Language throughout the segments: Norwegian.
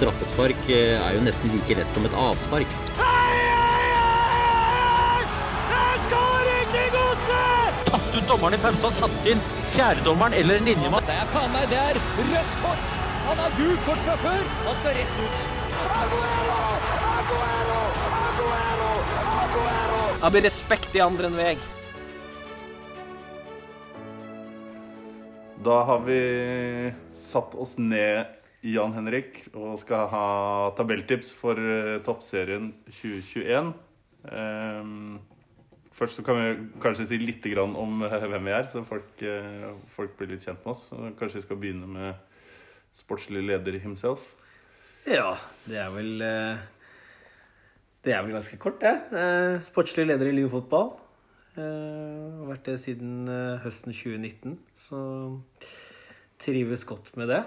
Straffespark eh, er jo nesten like lett som et avspark. Hei, hei, hei! Den skal ikke godset! Tatt ut dommeren i pausa, satt inn fjerdedommeren eller en linjemann. Det er faen meg, det er rødt kort! Han har gult kort fra før! Han skal rett ut. Det blir respekt i andre enn vei. Da har vi satt oss ned, Jan Henrik, og skal ha tabelltips for eh, toppserien 2021. Ehm, først så kan vi kanskje si litt om eh, hvem vi er, så folk, eh, folk blir litt kjent med oss. Kanskje vi skal begynne med sportslig leder himself. Ja, det er vel Det er vel ganske kort, det. Sportslig leder i Liv fotball. Har vært det siden høsten 2019, så trives godt med det.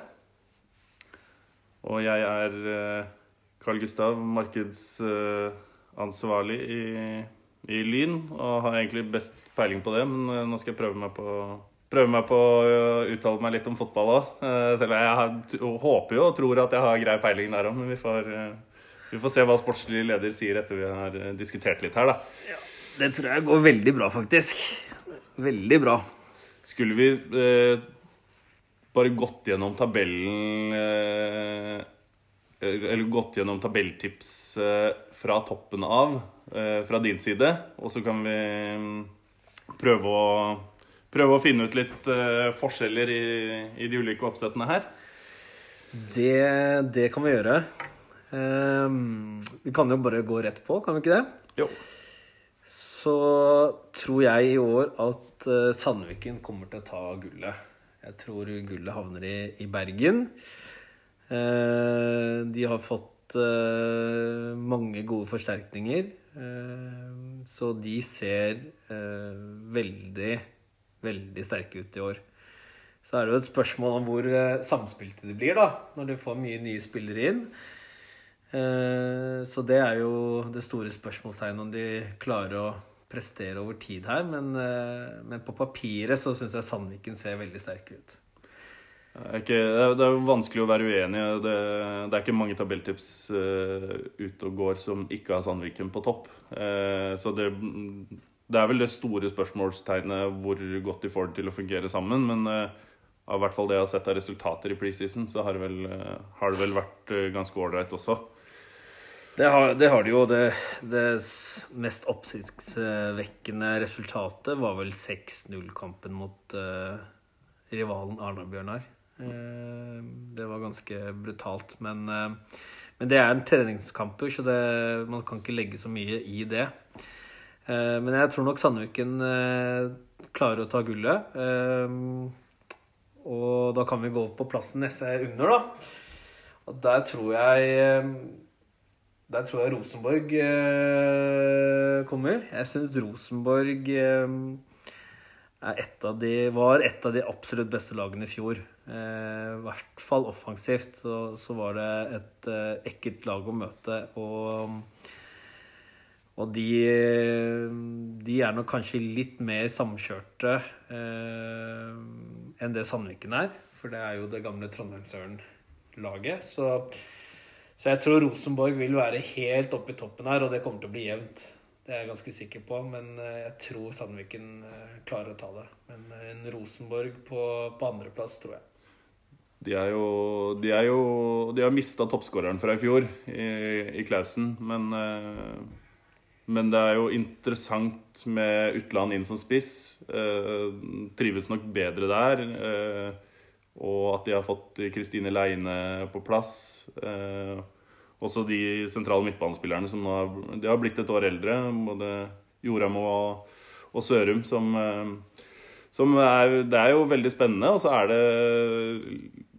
Og jeg er eh, Carl Gustav, markedsansvarlig i, i Lyn. Og har egentlig best peiling på det, men eh, nå skal jeg prøve meg på Prøve meg på å uttale meg litt om fotball òg. Selv om jeg har, håper jo og tror at jeg har grei peiling der òg, men vi får, eh, vi får se hva sportslig leder sier etter vi har eh, diskutert litt her, da. Ja, Det tror jeg går veldig bra, faktisk. Veldig bra. Skulle vi eh, bare gått gjennom tabellen eh, Eller gått gjennom tabelltips eh, fra toppen av, eh, fra din side, og så kan vi mm, prøve å Prøve å finne ut litt eh, forskjeller i, i de ulike oppsettene her. Det, det kan vi gjøre. Ehm, vi kan jo bare gå rett på, kan vi ikke det? Jo. Så tror jeg i år at eh, Sandviken kommer til å ta gullet. Jeg tror gullet havner i, i Bergen. Eh, de har fått eh, mange gode forsterkninger. Eh, så de ser veldig, veldig sterke ut i år. Så er det jo et spørsmål om hvor samspilte de blir, da, når de får mye nye spillere inn. Så det er jo det store spørsmålstegnet om de klarer å prestere over tid her. Men, eh, men på papiret så syns jeg Sandviken ser veldig sterke ut. Ikke, det er- jo vanskelig å være uenig. Det, det er ikke mange tabelltips uh, ute og går som ikke har Sandviken på topp. Uh, så det, det er vel det store spørsmålstegnet hvor godt de får det til å fungere sammen. Men uh, av hvert fall det jeg har sett av resultater i preseason, så har det vel, har det vel vært ganske ålreit også. Det har, det har de jo. Det, det mest oppsiktsvekkende resultatet var vel 6-0-kampen mot uh, rivalen Arna-Bjørnar. Uh, det var ganske brutalt. Men, uh, men det er en treningskamper, så det, man kan ikke legge så mye i det. Eh, men jeg tror nok Sandviken eh, klarer å ta gullet. Eh, og da kan vi gå på plassen neste under, da. Og der tror jeg eh, der tror jeg Rosenborg eh, kommer. Jeg syns Rosenborg eh, et de, var et av de absolutt beste lagene i fjor. Eh, I hvert fall offensivt. Så, så var det et eh, ekkelt lag å møte. Og, og de, de er nok kanskje litt mer samkjørte eh, enn det Sandviken er. For det er jo det gamle Trondheimsøren-laget. Så så jeg tror Rosenborg vil være helt oppe i toppen her, og det kommer til å bli jevnt. Det er jeg ganske sikker på, men eh, jeg tror Sandviken eh, klarer å ta det. Men eh, en Rosenborg på, på andreplass, tror jeg. De er jo De, er jo, de har mista toppskåreren fra i fjor, i, i Klausen. Men, men det er jo interessant med Utland inn som spiss. Trives nok bedre der. Eh, og at de har fått Kristine Leine på plass. Eh, også de sentrale midtbanespillerne som nå har, de har blitt et år eldre. Både Joram og, og Sørum som eh, som er, det er jo veldig spennende, og så er det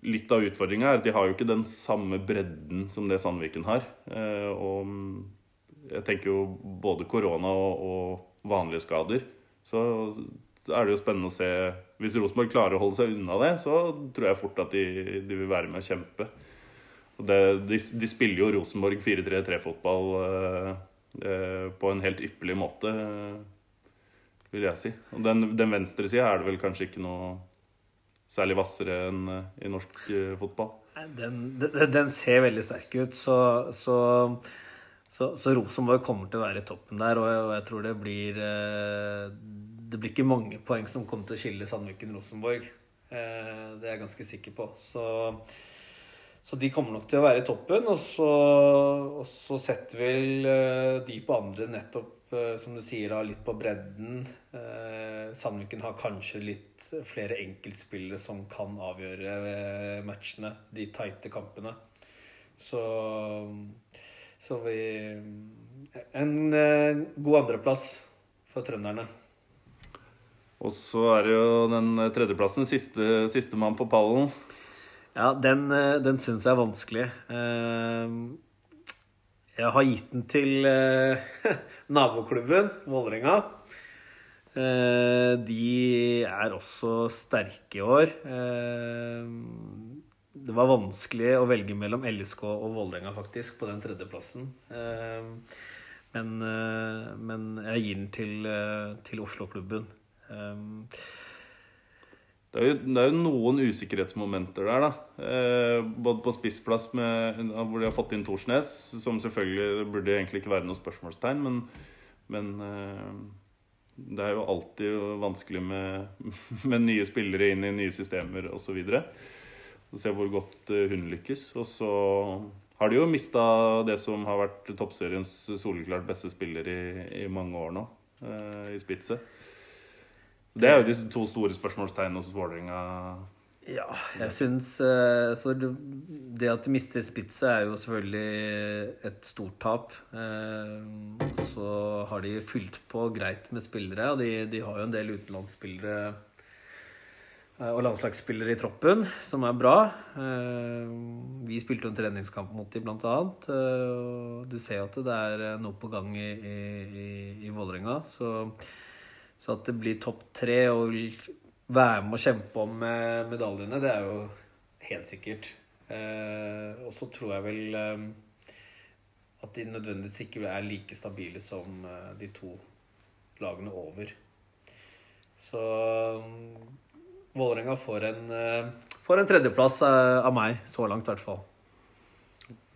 litt av utfordringa er at de har jo ikke den samme bredden som det Sandviken har. Eh, og jeg tenker jo både korona og, og vanlige skader. Så er det jo spennende å se Hvis Rosenborg klarer å holde seg unna det, så tror jeg fort at de, de vil være med å kjempe. Og det, de, de spiller jo Rosenborg 4-3-3-fotball eh, eh, på en helt ypperlig måte. Eh, vil jeg si. Og den, den venstre sida er det vel kanskje ikke noe særlig hvassere enn eh, i norsk eh, fotball. Den, den, den ser veldig sterk ut, så, så, så, så Rosenborg kommer til å være i toppen der. Og jeg, og jeg tror det blir eh, Det blir ikke mange poeng som kommer til å skille Sandviken-Rosenborg. Eh, Det er jeg ganske sikker på. Så, så de kommer nok til å være i toppen. Og så, og så setter vel eh, de på andre nettopp, eh, som du sier, da, litt på bredden. Sandviken har kanskje litt flere enkeltspillere som kan avgjøre matchene, de tighte kampene. Så, så vi En god andreplass for trønderne. Og så er det jo den tredjeplassen. Siste, Sistemann på pallen. Ja, den, eh, den syns jeg er vanskelig. Eh, Jeg har gitt den til eh, naboklubben, Vålerenga. De er også sterke i år. Det var vanskelig å velge mellom LSK og Vålerenga, faktisk, på den tredjeplassen. Men, men jeg gir den til, til Oslo-klubben. Eh, Det er, jo, det er jo noen usikkerhetsmomenter der, da. Eh, både på spissplass, med, hvor de har fått inn Thorsnes, som selvfølgelig burde egentlig ikke være noe spørsmålstegn, men, men eh, det er jo alltid vanskelig med, med nye spillere inn i nye systemer osv. Se hvor godt eh, hun lykkes. Og så har de jo mista det som har vært toppseriens soleklart beste spiller i, i mange år nå, eh, i Spitze. Det er jo de to store spørsmålstegnene hos Vålerenga. Ja, jeg syns eh, så det, at de mister Spitze, er jo selvfølgelig et stort tap. Eh, Så har de fylt på greit med spillere, og de, de har jo en del utenlandsspillere eh, og landslagsspillere i troppen, som er bra. Vi spilte en treningskamp mot dem, blant annet. Du ser jo at det er noe på gang i, i, i Vålerenga. Så, så at det blir topp tre og være med å kjempe om medaljene, det er jo helt sikkert. Eh, og så tror jeg vel eh, at de nødvendigvis ikke er like stabile som eh, de to lagene over. Så Vålerenga får en, får en tredjeplass av meg, så langt i hvert fall.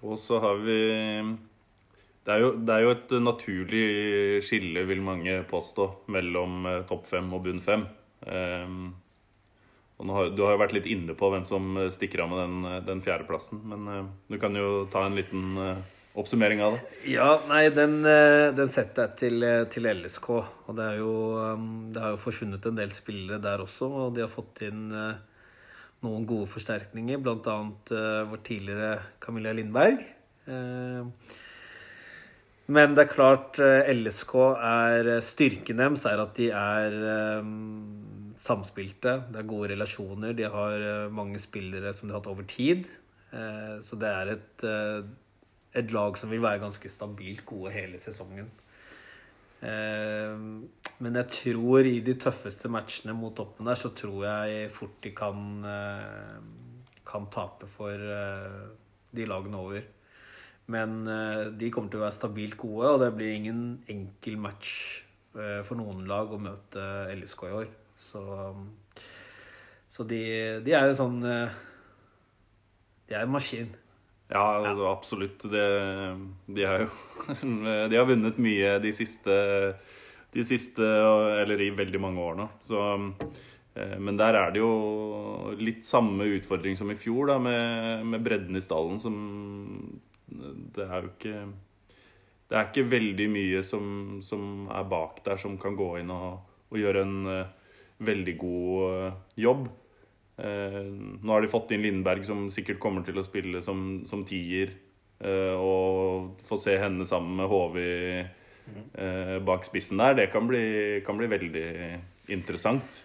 Og så har vi det er, jo, det er jo et naturlig skille, vil mange påstå, mellom eh, topp fem og bunn fem. Ehm, og har, du har jo vært litt inne på hvem som eh, stikker av med den, eh, den fjerdeplassen. Men du kan jo ta en liten oppsummering av det. Ja, nei, den, den setter jeg til, til LSK. Og det, er jo, um, det har jo forsvunnet en del spillere der også, og de har fått inn noen gode forsterkninger, bl.a. Uh, vår tidligere Camilla Lindberg. Eh, Men det er klart, eh, LSK er eh, Styrken deres er at de er um, samspilte. Det er gode relasjoner. De har mange spillere som de har hatt over tid. Uh, Så det er et uh, et lag som vil være ganske stabilt gode hele sesongen. Uh, Men jeg tror i de tøffeste matchene mot toppen der, så tror jeg fort de kan, kan tape for de lagene over. Men eh, de kommer til å være stabilt gode, og det blir ingen enkel match eh, for noen lag å møte LSK i år. Så, så de, de er en sånn eh, De er en maskin. Ja, absolutt. Det, de, har jo, de har vunnet mye de siste, de siste Eller i veldig mange år nå. Så, men der er det jo litt samme utfordring som i fjor, da, med, med bredden i stallen. Som Det er jo ikke Det er ikke veldig mye som, som er bak der, som kan gå inn og, og gjøre en uh, veldig god uh, jobb. Uh, nå har de fått inn Lindberg, som sikkert kommer til å spille som, som tier. Og få se henne sammen med Håvi bak spissen der, det kan bli, kan bli veldig interessant.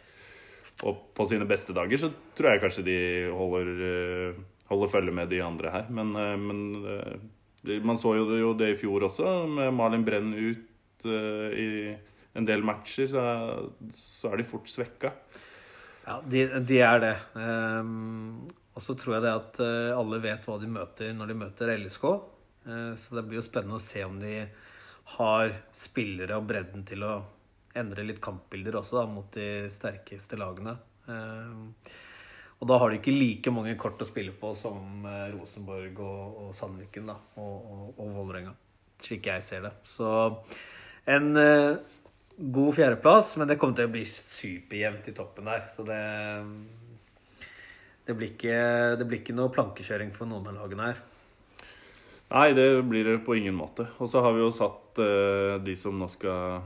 Og på sine beste dager så tror jeg kanskje de holder, holder følge med de andre her. Men, eh, men eh, man så jo det, i fjor også, med Malin Brenn ut eh, i en del matcher, så, er de fort svekka. Ja, de, de er det. Og så tror jeg det at alle vet hva de møter når de møter LSK. Så det blir jo spennende å se om de har spillere og bredden til å endre litt kampbilder også da, mot de sterkeste lagene. Ehm, Og da har de ikke like mange kort å spille på som eh, Rosenborg og, og Sandviken da, og, og, og Vålerenga. Slik jeg ser det. Så en uh, god fjerdeplass, men det kommer til å bli superjevnt i toppen der. Så det det blir ikke, det blir ikke noe plankekjøring for noen av lagene her. Nei, det blir det på ingen måte. Og så har vi jo satt uh, de som nå skal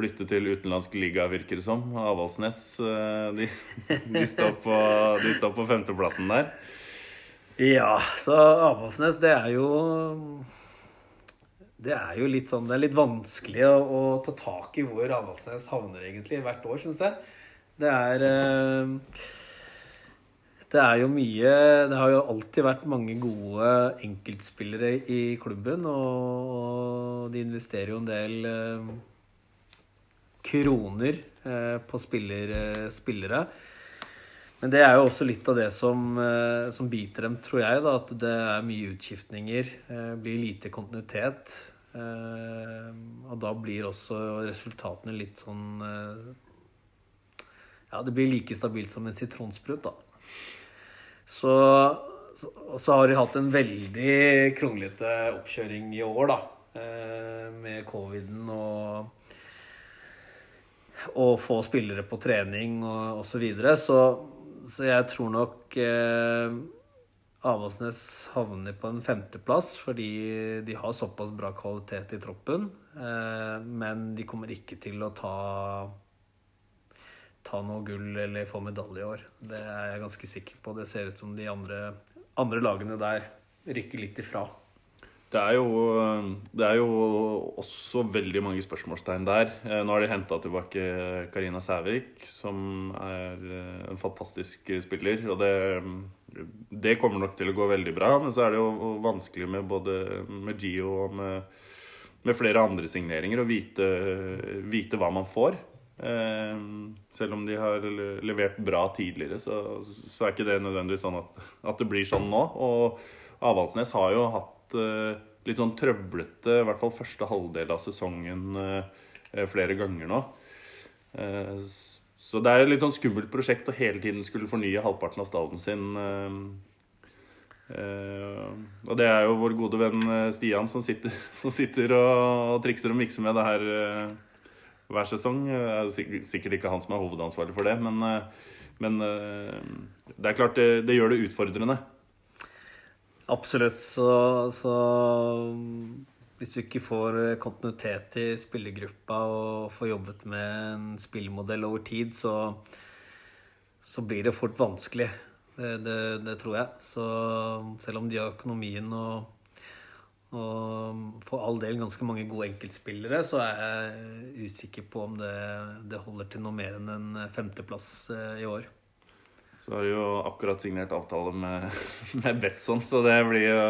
flytte til utenlandsk liga, virker det som. Avaldsnes. eh, de, de, står på, de står på femteplassen der. Ja, så Avaldsnes, det er jo Det er jo litt sånn Det er litt vanskelig å, å ta tak i hvor Avaldsnes havner egentlig hvert år, syns jeg. Det er eh, det er jo mye Det har jo alltid vært mange gode enkeltspillere i klubben, og de investerer jo en del eh, kroner eh, på spiller, eh, spillere. Men det er jo også litt av det som, som biter dem, tror jeg. Da, at det er mye utskiftninger. blir lite kontinuitet. og da blir også resultatene litt sånn Ja, det blir like stabilt som en sitronsprut, da. Så, så, har de hatt en veldig kronglete oppkjøring i år, da. Eh, med coviden og Å få spillere på trening og osv. Så, videre. så Så jeg tror nok eh, Avaldsnes havner på en femteplass fordi de har såpass bra kvalitet i troppen. Eh, men de kommer ikke til å ta ta noe gull eller få medalje i år. Det er jeg ganske sikker på. Det ser ut som de andre, andre lagene der rykker litt ifra. Det er, jo, det er, jo, også veldig mange spørsmålstegn der. Eh, nå har de henta tilbake Karina Sævik, som er eh, en fantastisk spiller. Og det, det, kommer nok til å gå veldig bra. Men så er det jo vanskelig med både med Gio og med, med flere andre signeringer å vite, vite hva man får. Eh, selv om de har levert bra tidligere, så, så er ikke det nødvendigvis sånn at, at, det blir sånn nå. Og Avaldsnes har jo hatt eh, litt sånn trøblete, i hvert fall første halvdel av sesongen, eh, flere ganger nå. Så det er et litt sånn skummelt prosjekt å hele tiden skulle fornye halvparten av stallen sin. Og det er jo vår gode venn Stian som sitter, som sitter og trikser og mikser med det her hver sesong. Det er sikkert ikke han som er hovedansvarlig for det, men, eh, men eh, det er klart det, det, gjør det utfordrende. Absolutt. Så, så, hvis du ikke får kontinuitet i spillergruppa og får jobbet med en spillmodell over tid, så, så blir det fort vanskelig. Det, det, det, tror jeg. Så selv om de har økonomien og og for all del ganske mange gode enkeltspillere, så er jeg usikker på om det, det holder til noe mer enn en femteplass eh, i år. Så har de jo akkurat signert avtale med, med Betson, så det blir jo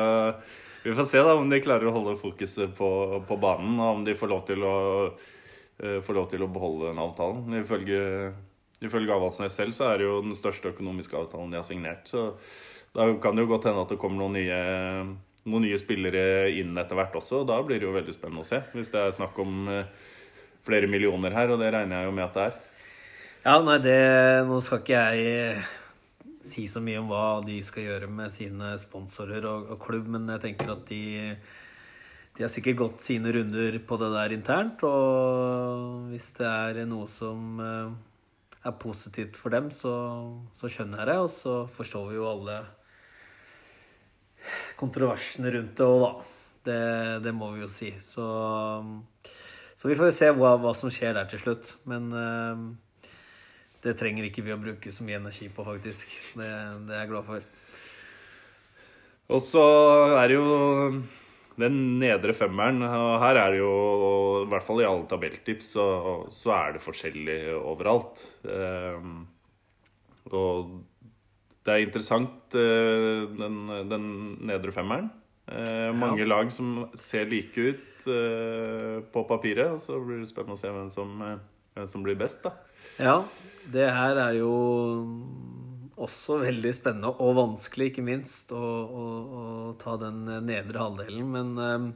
Vi får se da om de klarer å holde fokuset på, på banen, og om de får lov til å, uh, får lov til å beholde den avtalen. Ifølge, ifølge Avaldsnes selv så er det jo den største økonomiske avtalen de har signert. Så da kan det jo godt hende at det kommer noen nye noen nye spillere inn etter hvert også. og Da blir det jo veldig spennende å se. Hvis det er snakk om eh, flere millioner her, og det regner jeg jo med at det er. Ja, nei, det Nå skal ikke jeg eh, si så mye om hva de skal gjøre med sine sponsorer og, og klubb, men jeg tenker at de de har sikkert gått sine runder på det der internt, og hvis det er noe som eh, er positivt for dem, så, så skjønner jeg det. Og så forstår vi jo alle kontroversene rundt det òg, da. Det, det, må vi jo si. Så, så vi får jo se hva, hva, som skjer der til slutt. Men uh, det trenger ikke vi å bruke så mye energi på, faktisk. Det, det er jeg glad for. Og så er det jo den nedre femmeren. Og her er det jo, i hvert fall i alle tabelltips, så, så er det forskjellig overalt. Um, og det er interessant, eh, den, den nedre femmeren. Eh, mange ja. lag som ser like ut eh, på papiret. Og så blir det spennende å se hvem som, hvem som blir best, da. Ja, det her er jo også veldig spennende, og vanskelig, ikke minst, å, å, å ta den nedre halvdelen. Men,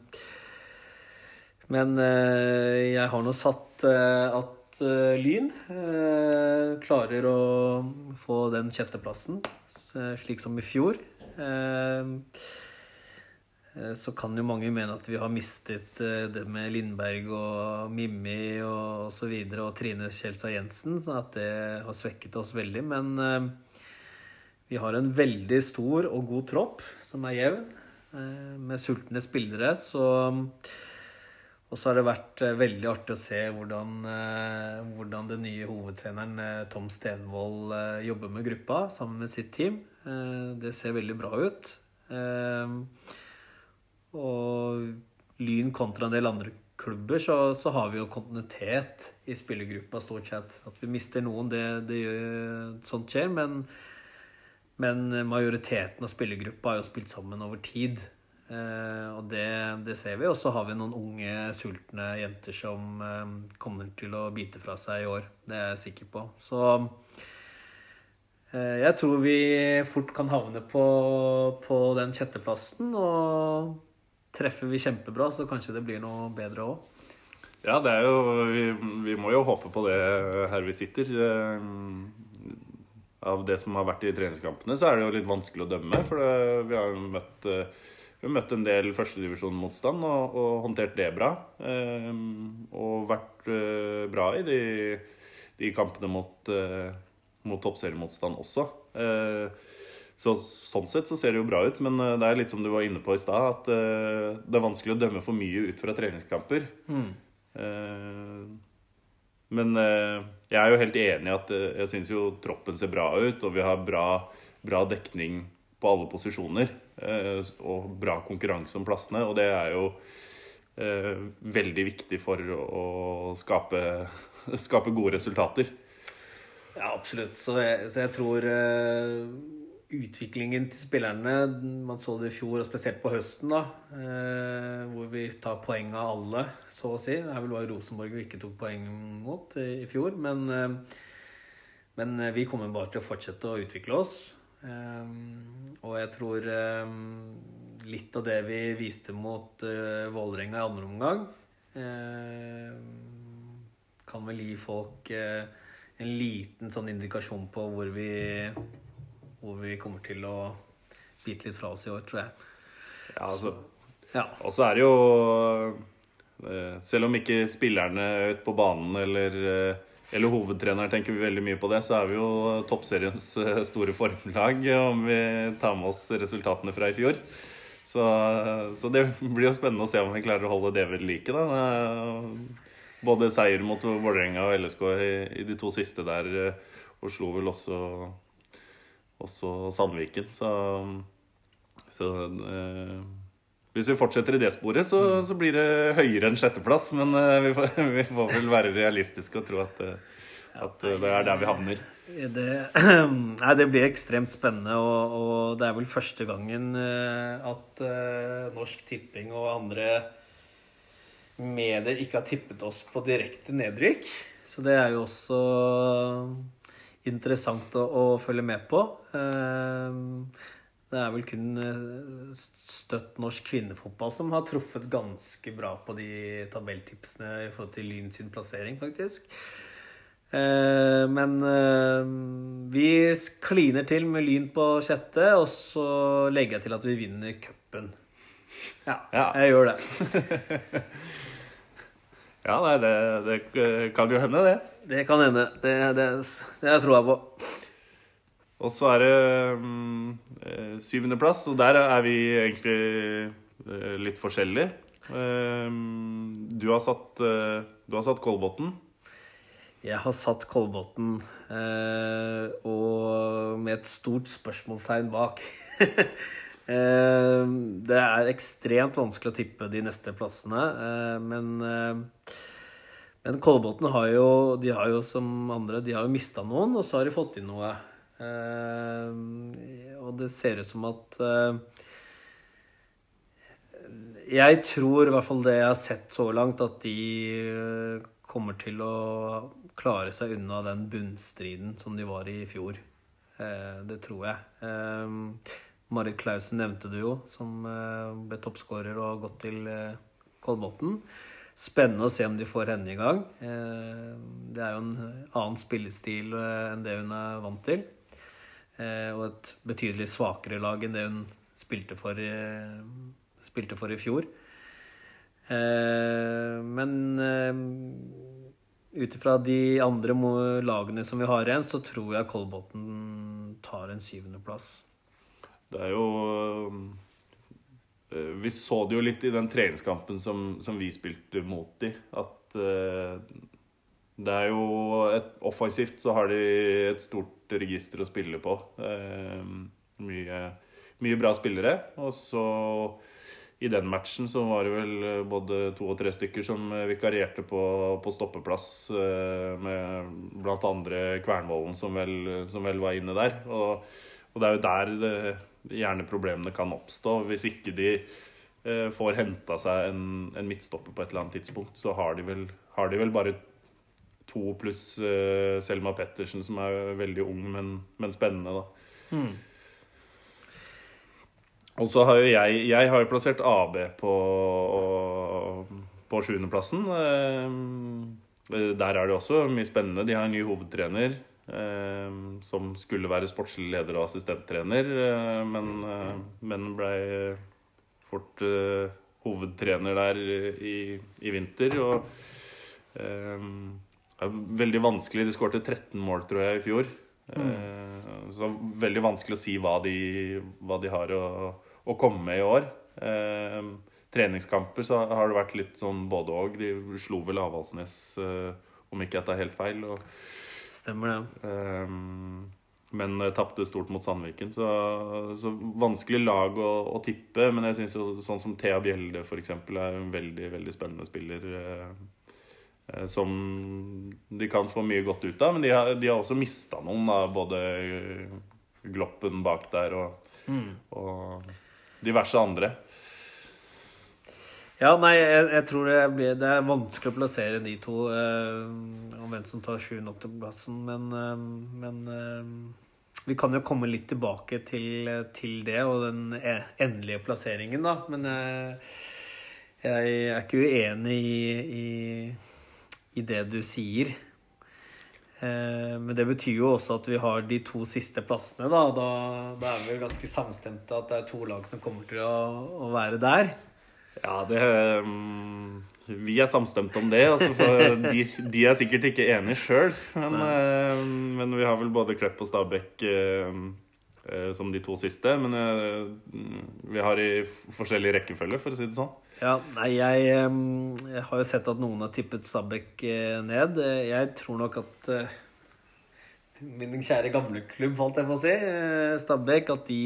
men jeg har nå satt at at eh, Lyn eh, klarer å få den sjetteplassen, slik som i fjor. Eh, så kan jo mange mene at vi har mistet eh, det med Lindberg og Mimmi og så videre, og Trine Kjelstad Jensen, så at det har svekket oss veldig. Men eh, vi har en veldig stor og god tropp som er jevn, med sultne spillere. Så og så har det vært veldig artig å se hvordan, hvordan den nye hovedtreneren Tom Stenvold jobber med gruppa sammen med sitt team. Det ser veldig bra ut. Og Lyn kontra en del andre klubber, så, så har vi jo kontinuitet i spillergruppa stort sett. At vi mister noen, det, det gjør, sånt skjer. Men, men majoriteten av spillergruppa har jo spilt sammen over tid. Uh, og det, det ser vi. Og så har vi noen unge, sultne jenter som uh, kommer til å bite fra seg i år. Det er jeg sikker på. Så uh, jeg tror vi fort kan havne på, på den sjetteplassen. Og treffer vi kjempebra, så kanskje det blir noe bedre òg. Ja, det er jo vi, vi må jo håpe på det her vi sitter. Eh, Av det som har vært i treningskampene, så er det jo litt vanskelig å dømme. For det, vi har jo møtt, eh, møtt en del førstedivisjonmotstand og, og håndtert det bra. Eh, Og vært bra i de, de kampene mot, mot toppseriemotstand også. Så sånn sett så ser det jo bra ut, men eh, det er litt som du var inne på i stad, at uh, det er vanskelig å dømme for mye ut fra treningskamper. Eh, Men uh, jeg er jo helt enig i at jeg syns jo troppen ser bra ut, og vi har bra, bra dekning på alle posisjoner. Og bra konkurranse om plassene, og det er jo veldig viktig for å skape, skape gode resultater. Ja, absolutt. Så jeg, så jeg tror utviklingen til spillerne Man så det i fjor, og spesielt på høsten, da. eh, hvor vi tar poeng av alle, så å si. Det er vel bare Rosenborg vi ikke tok poeng mot i, fjor. Men, eh, men eh, vi kommer bare til å fortsette å utvikle oss. Og jeg tror litt av det vi viste mot Vålerenga i andre omgang, kan vel gi folk en liten sånn indikasjon på hvor vi, hvor vi kommer til å bite litt fra oss i år, tror jeg. Ja, altså, Ja. Og så er det jo eh, Selv om ikke spillerne ute på banen eller, eh, eller hovedtreneren tenker vi veldig mye på det, så er vi jo toppseriens eh, store formlag om vi tar med oss resultatene fra i fjor. Så, så det blir jo spennende å se om vi klarer å holde det ved like. da. Både seier mot Vålerenga og LSK i, i de to siste der, og slo vel også, også Sandviken. Så, så eh, hvis vi fortsetter i det sporet, så, så blir det høyere enn sjetteplass. Men eh, vi, får, vi får vel være realistiske og tro at, eh, at eh, det er der vi havner. Det, nei, det blir ekstremt spennende, og, og det er vel første gangen eh, at uh, Norsk Tipping og andre medier ikke har tippet oss på direkte nedrykk. Så det er jo også interessant å, å følge med på. Eh, det er vel kun eh, støtt norsk kvinnefotball som har truffet ganske bra på de tabelltipsene i forhold til Lyn sin plassering, faktisk. Eh, Men eh, vi kliner til med Lyn på sjette, og så legger jeg til at vi vinner cupen. Ja, Ja. jeg gjør det. Ja, nei, det, det kan jo hende, det. Det kan hende. Det, det, det tror jeg på. Og så er det mm, eh, syvendeplass, og der er vi egentlig eh, litt forskjellige. Eh, Du har satt, eh, du har satt Kolbotn. Jeg har satt Kolbotn eh, og med et stort spørsmålstegn bak. eh, det er ekstremt vanskelig å tippe de neste plassene, eh, men eh, men Kolbotn har jo, de har jo som andre De har jo mista noen, og så har de fått inn noe. Og det ser ut som at Jeg tror, i hvert fall det jeg har sett så langt, at de kommer til å klare seg unna den bunnstriden som de var i i fjor. Det tror jeg. Marit Clausen nevnte du jo, som eh, ble toppskårer og har gått til eh, Kolbotn. spennende å se om de får henne i gang. Eh, det er jo en annen spillestil enn det hun er vant til. Og et betydelig svakere lag enn det hun spilte for, spilte for i fjor. Men ut ifra de andre lagene som vi har igjen, så tror jeg Kolbotn tar en syvendeplass. Det er jo eh, Vi så det jo litt i den treningskampen som, som vi spilte mot de, at eh, det er jo et, Offensivt så har de et stort register å spille på. Eh, mye, mye bra spillere. Og så i den matchen så var det vel eh, både to og tre stykker som eh, vikarierte på, på stoppeplass, eh, med blant andre Kvernvollen som vel, som vel var inne der. Og, og det er jo der det, gjerne problemene kan oppstå. Hvis ikke de eh, får henta seg en, en midtstopper på et eller annet tidspunkt, så har de vel, har de vel bare to pluss eh, Selma Pettersen, som er veldig ung, men, men spennende, da. Og så har jo jeg Jeg har jo plassert AB på, på sjuendeplassen. Eh, Der er det også mye spennende. De har en ny hovedtrener. Eh, Som skulle være sportslig leder og assistenttrener, eh, men, eh, men blei fort eh, hovedtrener der i, i vinter. Og det er veldig vanskelig. De skårte 13 mål, tror jeg, i fjor. Eh, Så veldig vanskelig å si hva de, hva de har å, å komme med i år. Eh, treningskamper så har det vært litt sånn både og. De slo vel Avaldsnes, eh, om ikke jeg tar helt feil. Og, Stemmer det. Um, men eh, tapte stort mot Sandviken. Så, så vanskelig lag å, å tippe. Men jeg syns sånn som Thea Bjelde f.eks. er en veldig, veldig spennende spiller. eh, eh, som de kan få mye godt ut av. Men de har, de har også mista noen, da, både Gloppen bak der og, og diverse andre. Ja, nei, jeg, jeg tror det, blir, det er vanskelig å plassere de to. Eh, om hvem som tar 7. og 8.-plassen. Men, eh, men eh, vi kan jo komme litt tilbake til, til det og den e- endelige plasseringen, da. Men eh, jeg er ikke uenig i, i, i det du sier. Eh, Men det betyr jo også at vi har de to siste plassene. Da, da, da er vi jo ganske samstemte at det er to lag som kommer til å, å være der. Ja, det mm, Vi er samstemte om det. Altså, for de, de er sikkert ikke enige sjøl. Men, eh, men vi har vel både Klepp og Stabæk eh, eh, som de to siste. Men eh, vi har i forskjellig rekkefølge, for å si det sånn. Ja, nei, jeg, jeg har jo sett at noen har tippet Stabæk eh, ned. Jeg tror nok at min kjære gamleklubb, holdt jeg på å si, Stabæk, at de,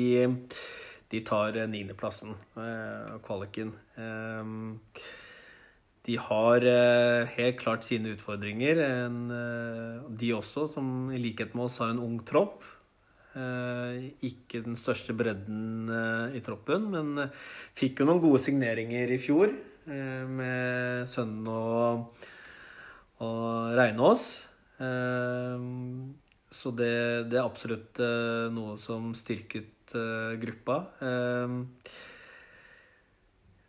de tar eh, niendeplassen og av kvaliken. De har eh, helt klart sine utfordringer. Eh, de også, som i likhet med oss har en ung tropp. Eh, ikke den største bredden eh, i troppen, men eh, fikk jo noen gode signeringer i fjor. eh, med sønnen og, og Reinås. Eh, så det, det er absolutt uh, noe som styrket uh, gruppa. Uh,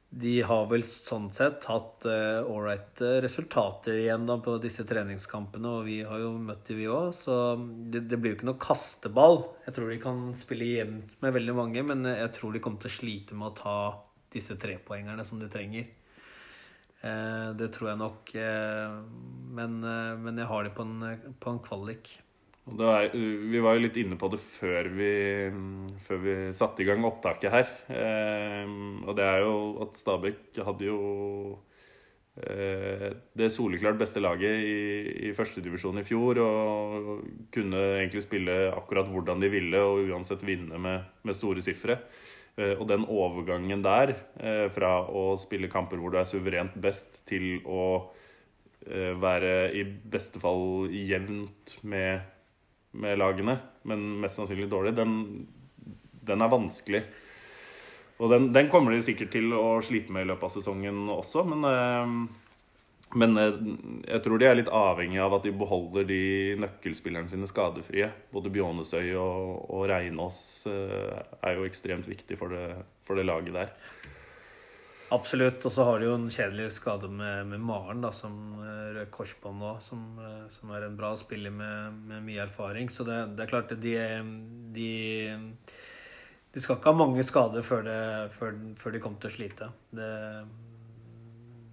de har vel sånn sett hatt ålreite resultater igjen da, på disse treningskampene, og vi har jo møtt de vi òg, så det, det blir jo ikke noe kasteball. Jeg tror de kan spille jevnt med veldig mange, men jeg tror de kommer til å slite med å ta disse trepoengerne som de trenger. Eh, det tror jeg nok, eh, men, eh, men jeg har de på på en kvalik. Er, vi var jo litt inne på det før vi, før vi satte i gang opptaket her. Eh, og det er jo at Stabæk hadde jo eh, det soleklart beste laget i, i førstedivisjon i fjor. Og kunne egentlig spille akkurat hvordan de ville og uansett vinne med, med store sifre. Eh, og den overgangen der, eh, fra å spille kamper hvor du er suverent best, til å eh, være i beste fall jevnt med med lagene, men mest sannsynlig dårlig, den, den er vanskelig. Og den, den kommer de sikkert til å slite med i løpet av sesongen også, men, eh, men eh, jeg tror de er litt avhengig av at de beholder de nøkkelspillerne sine skadefrie. Både Bjånesøy og, og Reinås eh, er jo ekstremt viktig for det, for det laget der. Absolutt. Og så har de jo en kjedelig skade med, med Maren, da, som røk rød korsbånd nå. Som, eh, som er en bra spiller med, med mye erfaring. Så det, det er klart de, de De skal ikke ha mange skader før, det, før, før de kommer til å slite. Det,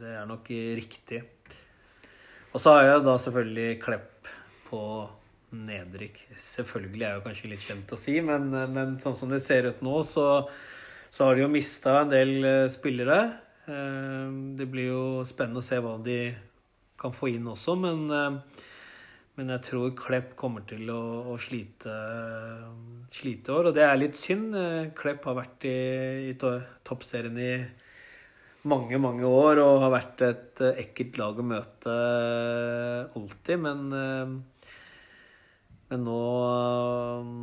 det er nok riktig. Og så har jeg da selvfølgelig Klepp på nedrykk. Selvfølgelig er jo kanskje litt kjent å si, men, men sånn som det ser ut nå, så så har de jo mista en del eh, spillere. Eh, det blir jo spennende å se hva de kan få inn også, men, eh, men jeg tror Klepp kommer til å, å slite, slite år, og det er litt synd. Klepp har vært i, i toppserien i mange, mange år og har vært et ekkelt lag å møte alltid, men men nå,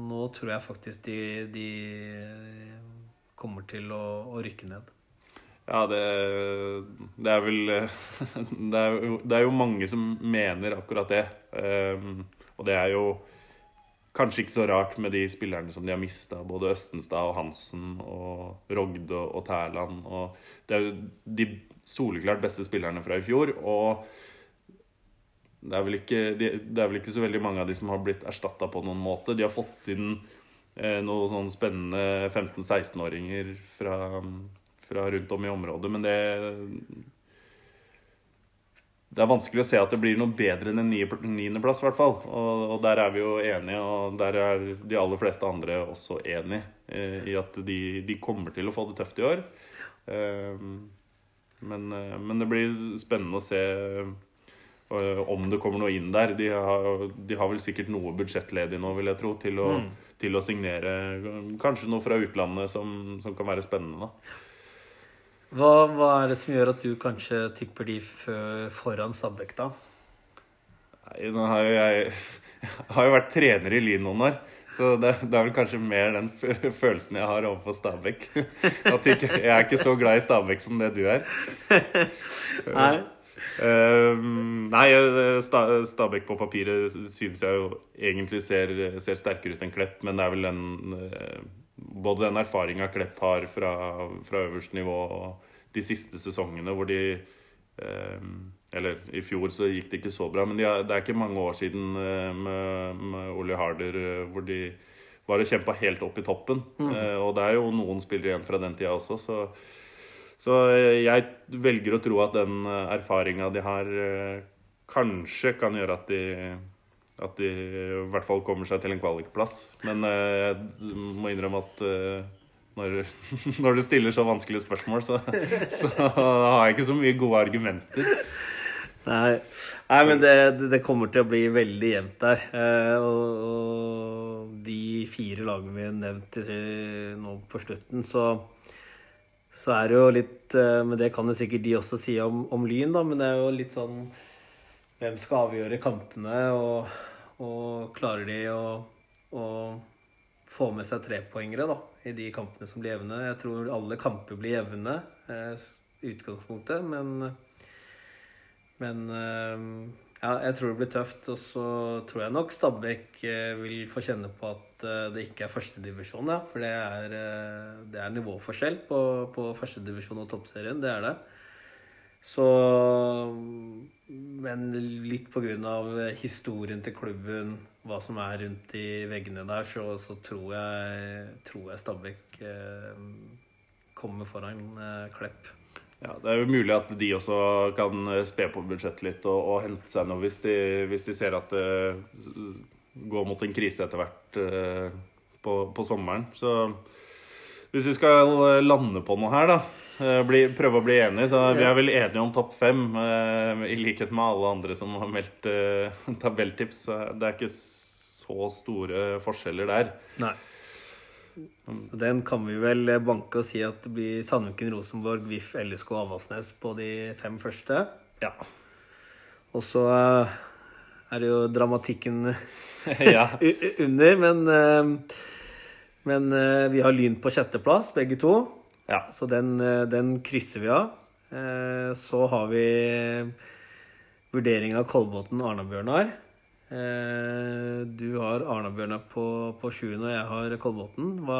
nå tror jeg faktisk de, de kommer til å, å rykke ned? Ja, det, det, er vel det er, det er, jo mange som mener akkurat det. Um, og det er jo kanskje ikke så rart med de spillerne som de har mista. Både Østenstad og Hansen og Rogde og Tærland. Og det er jo de soleklart beste spillerne fra i fjor. Og det er, vel ikke, det er vel ikke så veldig mange av de som har blitt erstatta på noen måte. De har fått inn noen sånn spennende 15-16-åringer fra, fra, rundt om i området. Men det Det er vanskelig å se at det blir noe bedre enn en niendeplass, i hvert fall. Og, og, der er vi jo enige, og der er de aller fleste andre også enig eh, i at de, de, kommer til å få det tøft i år. Eh, men, eh, men, det blir spennende å se eh, om det kommer noe inn der. De har, de har vel sikkert noe budsjettledig nå, vil jeg tro, til å mm til å signere kanskje noe fra utlandet som, som kan være spennende. da. Hva, hva, er det som gjør at du kanskje tipper de foran Stabæk, da? Nei, nå har jo jeg, jeg har jo vært trener i Lyn noen år. Så det, det, er vel kanskje mer den følelsen jeg har overfor Stabæk. At jeg, jeg er ikke så glad i Stabæk som det du er. Nei. Uh, nei, eh, Stabæk på papiret synes jeg jo egentlig ser, ser, sterkere ut enn Klepp, men det er vel den uh, Både den erfaringa Klepp har fra, fra øverste nivå og de siste sesongene hvor de uh, Eller i fjor så gikk det ikke så bra, men de har, det er ikke mange år siden med, med Ole Harder hvor de var og kjempa helt opp i toppen. Mm. og det er jo noen spillere igjen fra den tida også, så så eh, jeg velger å tro at den eh, erfaringa de har, eh, kanskje kan gjøre at de, at de i hvert fall kommer seg til en kvalikplass. Men jeg må innrømme at når, når, du stiller så vanskelige spørsmål, så, så, har jeg ikke så mye gode argumenter. Nei, Nei men det, det, kommer til å bli veldig jevnt der. og, og de fire lagene vi har nevnt nå på slutten, så så er det jo litt eh, Men det kan jo sikkert de også si om, om Lyn, da. Men det er jo litt sånn Hvem skal avgjøre kampene, og, og klarer de å, å, få med seg trepoengere da, i de kampene som blir jevne? Jeg tror alle kamper blir jevne eh, i utgangspunktet, men Men eh, ja, jeg tror det blir tøft. Og så tror jeg nok Stabæk vil få kjenne på at Eh, det ikke er førstedivisjon, ja. For det er, eh, det er nivåforskjell på, på førstedivisjon og toppserien. Det er det. Så Men litt av historien til klubben, hva som er rundt i veggene der, så, så tror jeg, tror jeg Stabæk eh, kommer foran Klepp. Ja, Det er jo mulig at de også kan spe på budsjettet litt og, og hente seg noe hvis de, hvis de ser at det gå mot en krise etter hvert eh, på, på, sommeren. Så hvis vi skal eh, lande på noe her, da, eh, bli, prøve å bli enige, så vi er vel enige om topp fem. I likhet med alle andre som har meldt tabelltips. Det er ikke så store forskjeller der. Nei. Så den kan vi vel banke og si at det blir Sandviken, Rosenborg, VIF, LSK og Avaldsnes på de fem første. Ja. Og så er det jo dramatikken under. Men, eh, men eh, vi har Lyn på sjetteplass, begge to. Ja. Så den, eh, den, krysser vi av. Så har vi vurdering av Kolbotn Arna-Bjørnar. Du har Arna-Bjørnar på, på sjuende, og jeg har Kolbotn. Hva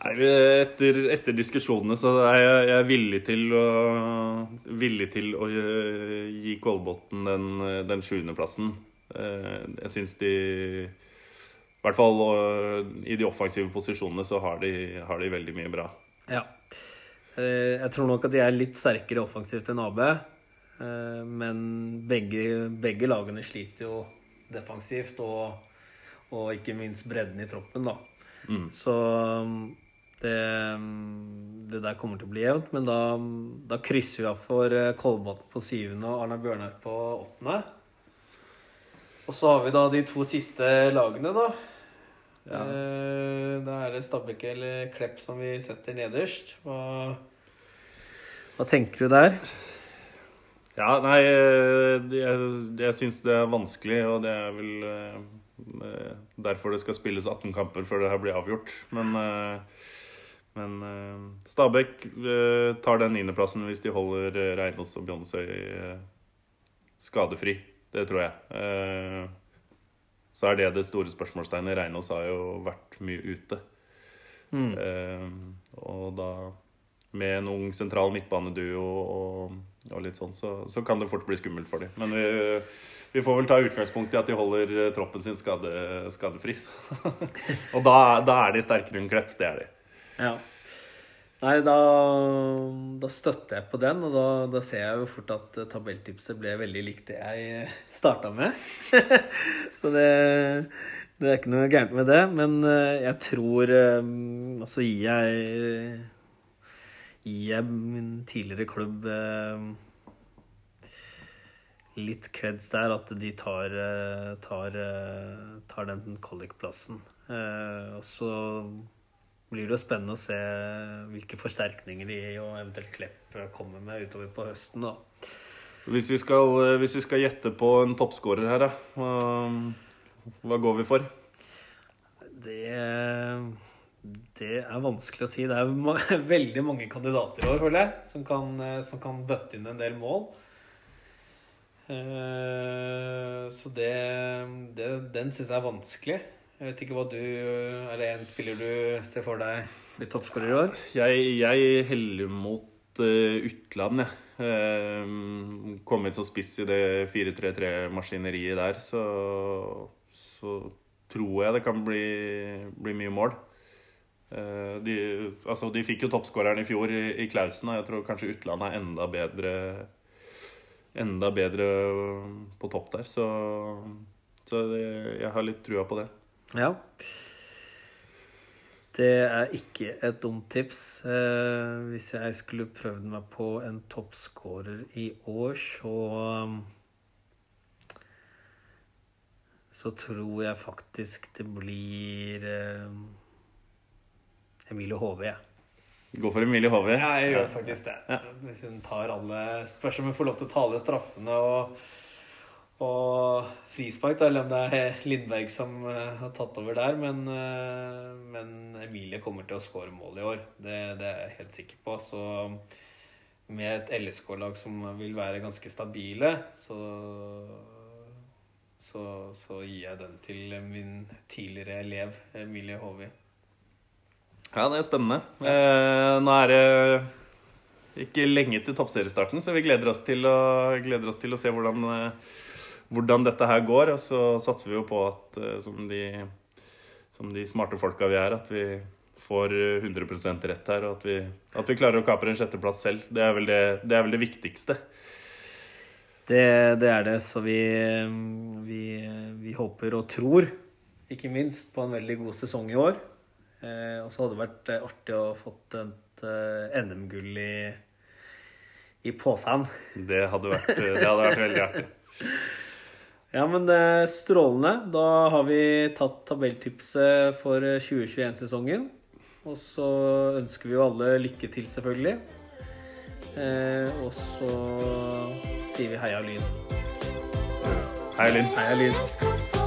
Nei, etter, etter diskusjonene så er jeg, jeg er villig til å, villig til å gi Kolbotn den, den sjuendeplassen. Eh, Jeg syns de I hvert fall eh, i de offensive posisjonene så har de, har de veldig mye bra. Ja. Eh, Jeg tror nok at de er litt sterkere offensivt enn AB. Men begge, begge lagene sliter jo defensivt, og, og ikke minst bredden i troppen, da. Så um, det, det der kommer til å bli jevnt. Men da, da krysser vi av for Kolbotn på syvende og Arna Bjørnar på åttende. Og så har vi da de to siste lagene, da. Ja. Da er det Stabæk eller Klepp som vi setter nederst. Hva, hva tenker du der? Ja, nei, eh, jeg, jeg syns det er vanskelig, og det er vel eh, eh, derfor det skal spilles 18 kamper før det her blir avgjort. Men, eh, men eh, Stabæk eh, tar den niendeplassen hvis de holder eh, Reinås og Bjonsøy eh, skadefri. Det tror jeg. Eh, Så er det det store spørsmålstegnet. Reinås har jo vært mye ute. Eh, og da med en ung sentral midtbaneduo og, og litt sånn, så, så kan det fort bli skummelt for dem. Men vi, vi får vel ta utgangspunkt i at de holder eh, troppen sin skade, skadefri. Så. og da, da er de sterkere enn Klepp. Det er de. Ja. Nei, da, da støtter jeg på den, og da, da ser jeg jo fort at eh, tabelltipset ble veldig likt det jeg starta med. Så det, det er ikke noe gærent med det. Men eh, jeg tror Og Altså gir jeg Gir jeg min tidligere klubb eh, litt creds der, at de tar, eh, tar, eh, tar den qualic-plassen. Eh, Og så blir det jo spennende å se hvilke forsterkninger de og eventuelt Klepp kommer med utover på høsten. da. Hvis vi skal, eh, hvis vi skal gjette på en toppskårer her, hva, hva går vi for? Det, det er vanskelig å si. Det er ma veldig mange kandidater i år, føler jeg, som kan, eh, som kan bøtte inn en del mål. Eh, Så det, det den syns jeg er vanskelig. Jeg vet ikke hva du Er det en spiller du ser for deg blir toppskårer i år? Jeg, jeg heller mot uh, utland, jeg. Uh, kom inn som spiss i det 4-3-3-maskineriet der, så, så tror jeg det kan bli, bli mye mål. Eh, de, altså, de fikk jo toppskåreren i fjor i, Klausen, og jeg tror kanskje utlandet er enda bedre Enda bedre på topp der, så, så jeg har litt trua på det. Ja. Det er ikke et dumt tips. Eh, hvis jeg skulle prøvd meg på en toppskårer i år, så Så tror jeg faktisk det blir eh, Emilie Hove, jeg. Gå for Emilie Hove. Ja, jeg gjør faktisk det. Hvis hun tar alle Spørs om hun får lov til å ta alle straffene og, og frispark, da, eller om det er Lindberg som eh, har tatt over der. Men, eh, men Emilie kommer til å skåre mål i år. Det, det er jeg helt sikker på. Så med et LSK-lag som vil være ganske stabile, så, så, så gir jeg den til min tidligere elev Emilie Håvi. Ja, det er spennende. Eh, nå er det ikke lenge til toppseriestarten, så vi gleder oss til å, oss til å se hvordan, eh, hvordan dette her går. Og så satser vi jo på at, eh, som de, som de smarte folka vi er, at vi får eh, 100 rett her, og at vi, at vi klarer å kapre en sjetteplass selv. Det er vel det, det, er vel det viktigste. Det, det er det, så vi, vi, vi håper og tror, ikke minst, på en veldig god sesong i år. Eh, og så hadde det vært eh, artig å fått et eh, NM-gull i, i posen. Det hadde vært, det hadde vært veldig artig. Ja, men det er strålende. Da har vi tatt tabelltipset for eh, 2021-sesongen. Og så ønsker vi jo alle lykke til, selvfølgelig. Eh, og så sier vi heia Lyn. Hei, Lyn. Heia Lyn.